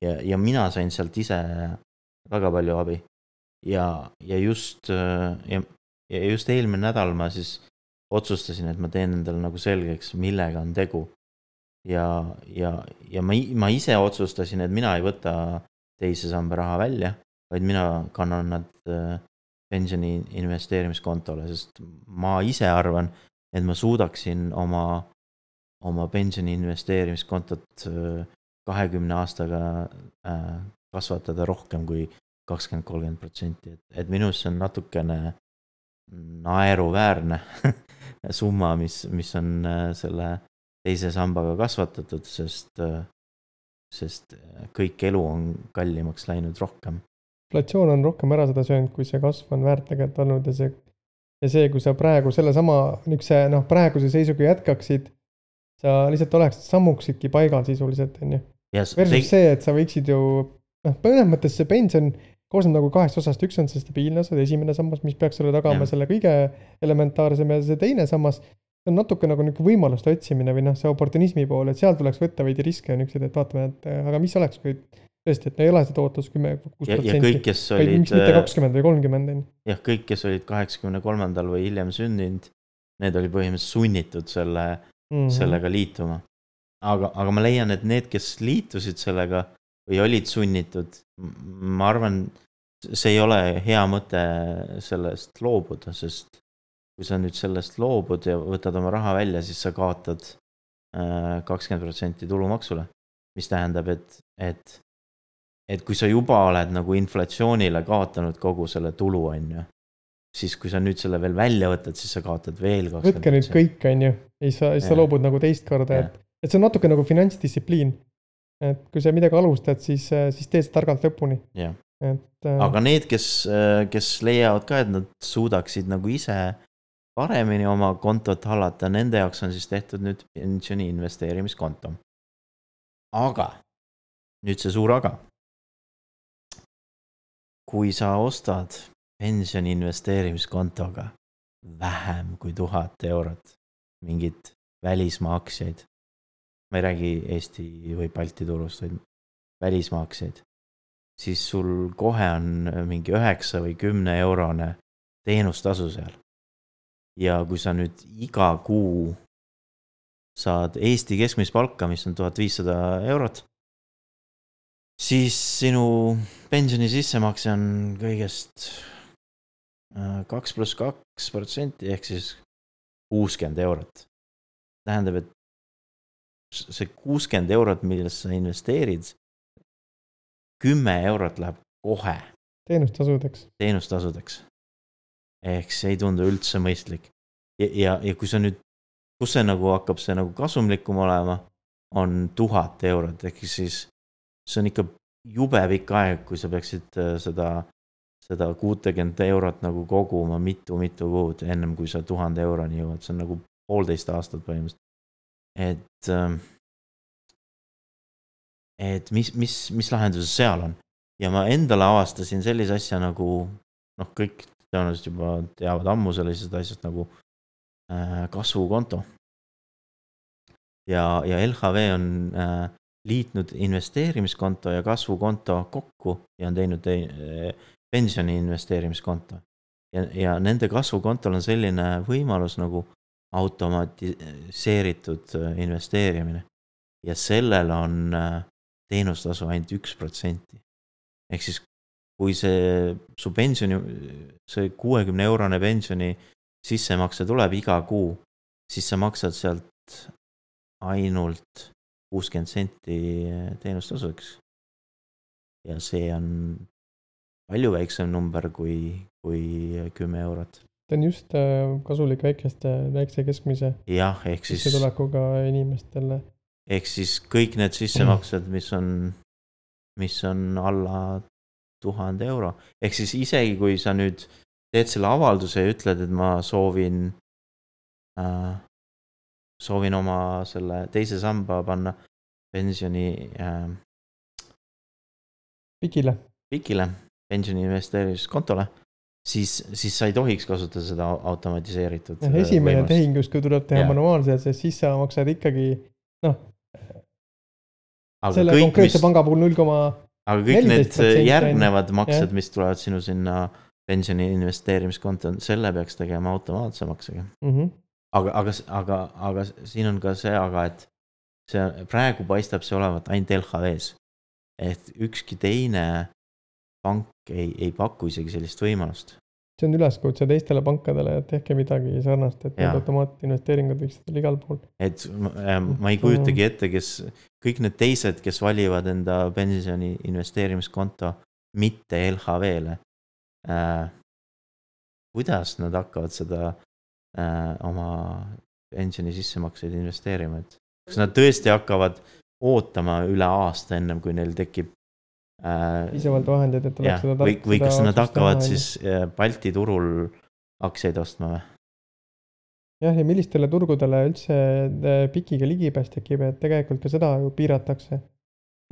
ja, ja mina sain sealt ise väga palju abi. ja, ja just äh, ja, ja just eelmine nädal ma siis otsustasin, et ma teen endale nagu selgeks, millega on tegu ja, ja, ja ma, ma ise otsustasin, et mina ei võta teise samba raha välja, vaid mina kannan nad äh, pensioni investeerimiskontole, sest ma ise arvan, et ma suudaksin oma, oma pensioni investeerimiskontot äh, kahekümne aastaga äh, kasvatada rohkem kui kakskümmend, kolmkümmend protsenti, et, et minu arust see on natukene naeruväärne summa, mis, mis on selle teise sambaga kasvatatud, sest, sest kõik elu on kallimaks läinud rohkem. inflatsioon on rohkem ära seda söönud, kui see kasv on väärt tegelikult olnud ja see, ja see, kui sa praegu sellesama niisuguse noh, praeguse seisuga jätkaksid, sa lihtsalt oleks, sammuksidki paigal sisuliselt, on ju. Versus see, et sa võiksid ju noh, mõnes mõttes see pension koosneb nagu kahest osast, üks on see stabiilne osa, esimene sammas, mis peaks sulle tagama ja. selle kõige elementaarsem ja see teine sammas, see on natuke nagu niisugune võimaluste otsimine või noh, see oportunismi pool, et seal tuleks võtta veidi riske ja niisuguseid, et vaatame, et aga mis oleks, kui tõesti, et ei ole seda ootus kümme, kuus protsenti. vaid miks mitte äh, kakskümmend või kolmkümmend, on ju. jah, kõik, kes olid kaheksakümne kolmandal või hiljem sündinud, need olid põhimõtteliselt sunnitud selle mm, -hmm. sellega liituma. aga, aga ma leian, et need, kes liitusid sellega, või olid sunnitud, ma arvan, see ei ole hea mõte sellest loobuda, sest kui sa nüüd sellest loobud ja võtad oma raha välja, siis sa kaotad äh, kakskümmend protsenti tulumaksule. mis tähendab, et, et, et kui sa juba oled nagu inflatsioonile kaotanud kogu selle tulu, on ju. siis kui sa nüüd selle veel välja võtad, siis sa kaotad veel kakskümmend. võtke nüüd kõik, on ju, siis sa, siis sa loobud nagu teist korda, et, et see on natuke nagu finantsdistsipliin. et kui sa midagi alustad, siis, siis tee see targalt lõpuni. et. Äh, aga need, kes, kes leiavad ka, et nad suudaksid nagu ise paremini oma kontot hallata, nende jaoks on siis tehtud nüüd pensioni investeerimiskonto. aga, nüüd see suur aga. kui sa ostad pensioni investeerimiskontoga vähem kui tuhat eurot mingit välismaa aktsiaid, ma ei räägi Eesti või Balti turust, vaid välismaa aktsiaid, siis sul kohe on mingi üheksa või kümne eurone teenustasu seal ja kui sa nüüd iga kuu saad Eesti keskmist palka, mis on tuhat viissada eurot, siis sinu pensioni sissemakse on kõigest äh, kaks pluss kaks protsenti ehk siis kuuskümmend eurot. tähendab, et see kuuskümmend eurot, millesse sa investeerid, kümme eurot läheb kohe. teenustasudeks. teenustasudeks ehk see ei tundu üldse mõistlik. ja, ja, ja kui sa nüüd, kus see nagu hakkab see nagu kasumlikum olema, on tuhat eurot, ehk siis see on ikka jube pikk aeg, kui sa peaksid äh, seda, seda kuutekümmet eurot nagu koguma mitu-mitu kuud, ennem kui sa tuhande euroni jõuad, see on nagu poolteist aastat põhimõtteliselt. et, ähm, et mis, mis, mis lahendused seal on ja ma endale avastasin sellise asja nagu noh, kõik tõenäoliselt juba teavad ammu sellisest asjast nagu äh, kasvukonto. ja, ja LHV on äh, liitnud investeerimiskonto ja kasvukonto kokku ja on teinud te, äh, pensioni investeerimiskonto. ja, ja nende kasvukontol on selline võimalus nagu automatiseeritud investeerimine. ja sellel on teenustasu ainult üks protsenti. ehk siis kui see su pensioni, see kuuekümne eurone pensioni sissemakse tuleb iga kuu, siis sa maksad sealt ainult kuuskümmend senti teenustasudeks. ja see on palju väiksem number kui, kui kümme eurot. see on just äh, kasulik väikeste, väikse keskmise. jah, ehk siis. sissetulekuga inimestele. ehk siis kõik need sissemaksed, mis on, mis on alla tuhande euro. ehk siis isegi kui sa nüüd teed selle avalduse ja ütled, et ma soovin äh,, soovin oma selle teise samba panna pensioni äh,. Pikile. Pikile, pensioni investeerimiskontole siis, siis sa ei tohiks kasutada seda automatiseeritud. Äh, esimene tehing justkui tuleb teha manuaalselt, sest siis sa maksad ikkagi noh. selle kõik, konkreetse mis... panga puhul null koma aga kõik need järgnevad maksed, mis tulevad sinu sinna pensioni investeerimiskonto, selle peaks tegema automaatse maksega mm. -hmm. aga, aga, aga, aga siin on ka see, aga et see praegu paistab see olevat ainult LHV-s. et ükski teine pank ei, ei paku isegi sellist võimalust see on üleskutse teistele pankadele, et tehke midagi sarnast, et need automaatinvesteeringud võiksid olla igal pool. et ma ei kujutagi ette, kes, kõik need teised, kes valivad enda pensioni investeerimiskonto mitte LHV-le äh,. kuidas nad hakkavad seda äh, oma pensioni sissemakseid investeerima, et kas nad tõesti hakkavad ootama üle aasta, ennem kui neil tekib Äh, piisavalt vahendeid, et oleks seda või, või kas nad hakkavad teha, siis äh, Balti turul aktsiaid ostma või? jah, ja millistele turgudele üldse äh, PIK-iga ligipääs tekib, et tegelikult ka seda ju piiratakse.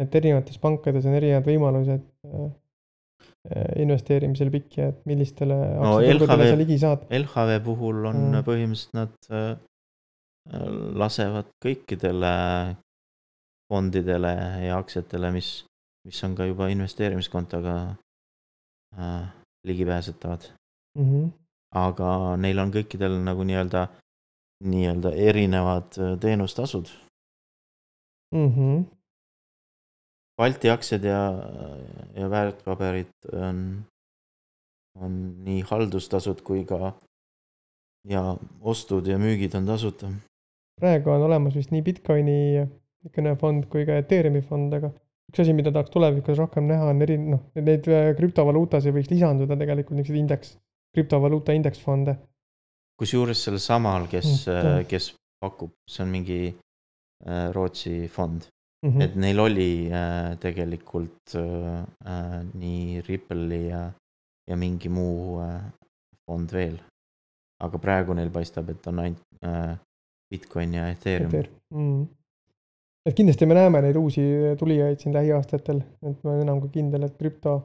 et erinevates pankades on erinevad võimalused investeerimisel PIK-i, et millistele no, LHV, sa ligi saad. LHV puhul on mm. põhimõtteliselt nad lasevad kõikidele fondidele ja aktsiatele, mis mis on ka juba investeerimiskontoga äh, ligipääsetavad mm. -hmm. aga neil on kõikidel nagu nii-öelda, nii-öelda erinevad äh, teenustasud mm. -hmm. Balti aktsiad ja, ja väärtpaberid on, on nii haldustasud kui ka ja ostud ja müügid on tasuta. praegu on olemas vist nii Bitcoini niisugune fond kui ka Ethereumi fond, aga üks asi, mida tahaks tulevikus rohkem näha, on eri, noh, neid äh, krüptovaluutasid võiks lisanduda tegelikult niisuguseid indeks, krüptovaluuta indeksfonde. kusjuures sellel samal, kes mm., kes pakub, see on mingi äh, Rootsi fond mm, -hmm. et neil oli tegelikult nii Ripple'i ja, ja mingi muu fond veel. aga praegu neil paistab, et on ainult Bitcoin ja Ethereum Ether.. Mm -hmm et kindlasti me näeme neid uusi tulijaid siin lähiaastatel, et ma olen enam kui kindel, et krüpto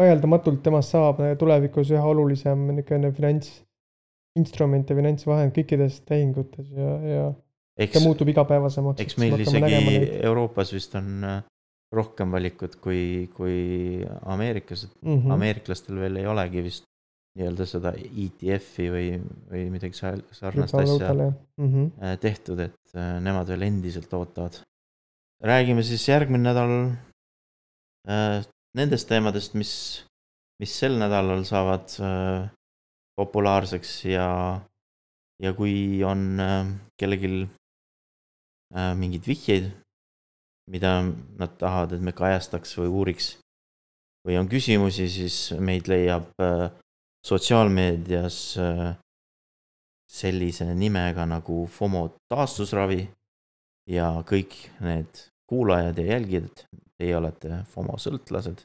vaieldamatult temast saab tulevikus üha olulisem niisugune finantsinstrument ja finantsvahend kõikides tehingutes ja, ja eks, see muutub igapäevasemaks. eks meil isegi Euroopas vist on äh, rohkem valikut kui, kui Ameerikas, et mm -hmm. ameeriklastel veel ei olegi vist nii-öelda seda ETF-i või, või midagi sarnast asja mm -hmm. tehtud, et äh, nemad veel endiselt ootavad. räägime siis järgmine nädal äh, nendest teemadest, mis, mis sel nädalal saavad äh, populaarseks ja, ja kui on äh, kellelgi äh, mingeid vihjeid, mida nad tahavad, et me kajastaks või uuriks või on küsimusi, siis meid leiab äh, sotsiaalmeedias äh, sellise nimega nagu FOMO taastusravi ja kõik need kuulajad ja jälgijad, teie olete FOMO sõltlased.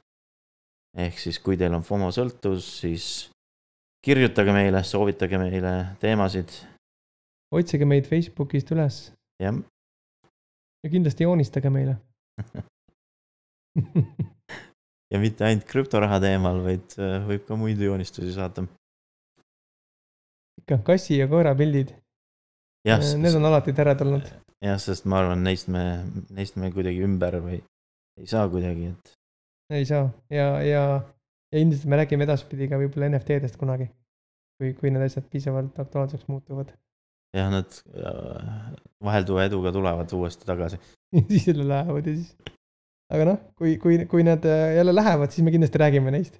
ehk siis, kui teil on FOMO sõltuvus, siis kirjutage meile, soovitage meile teemasid. otsige meid Facebookist üles. jah. ja kindlasti joonistage meile ja mitte ainult krüptoraha teemal, vaid äh, võib ka muid joonistusi saata. ikka kassi ja koera pildid. Äh, need on alati teretulnud. jah, sest ma arvan, neist me, neist me kuidagi ümber või ei saa kuidagi, et. ei saa ja, ja, ja ilmselt me räägime edaspidi ka võib-olla NFT-dest kunagi. kui, kui need asjad piisavalt aktuaalseks muutuvad. jah, nad äh, vahelduva eduga tulevad uuesti tagasi siis jälle lähevad ja siis aga noh, kui, kui, kui nad äh, jälle lähevad, siis me kindlasti räägime neist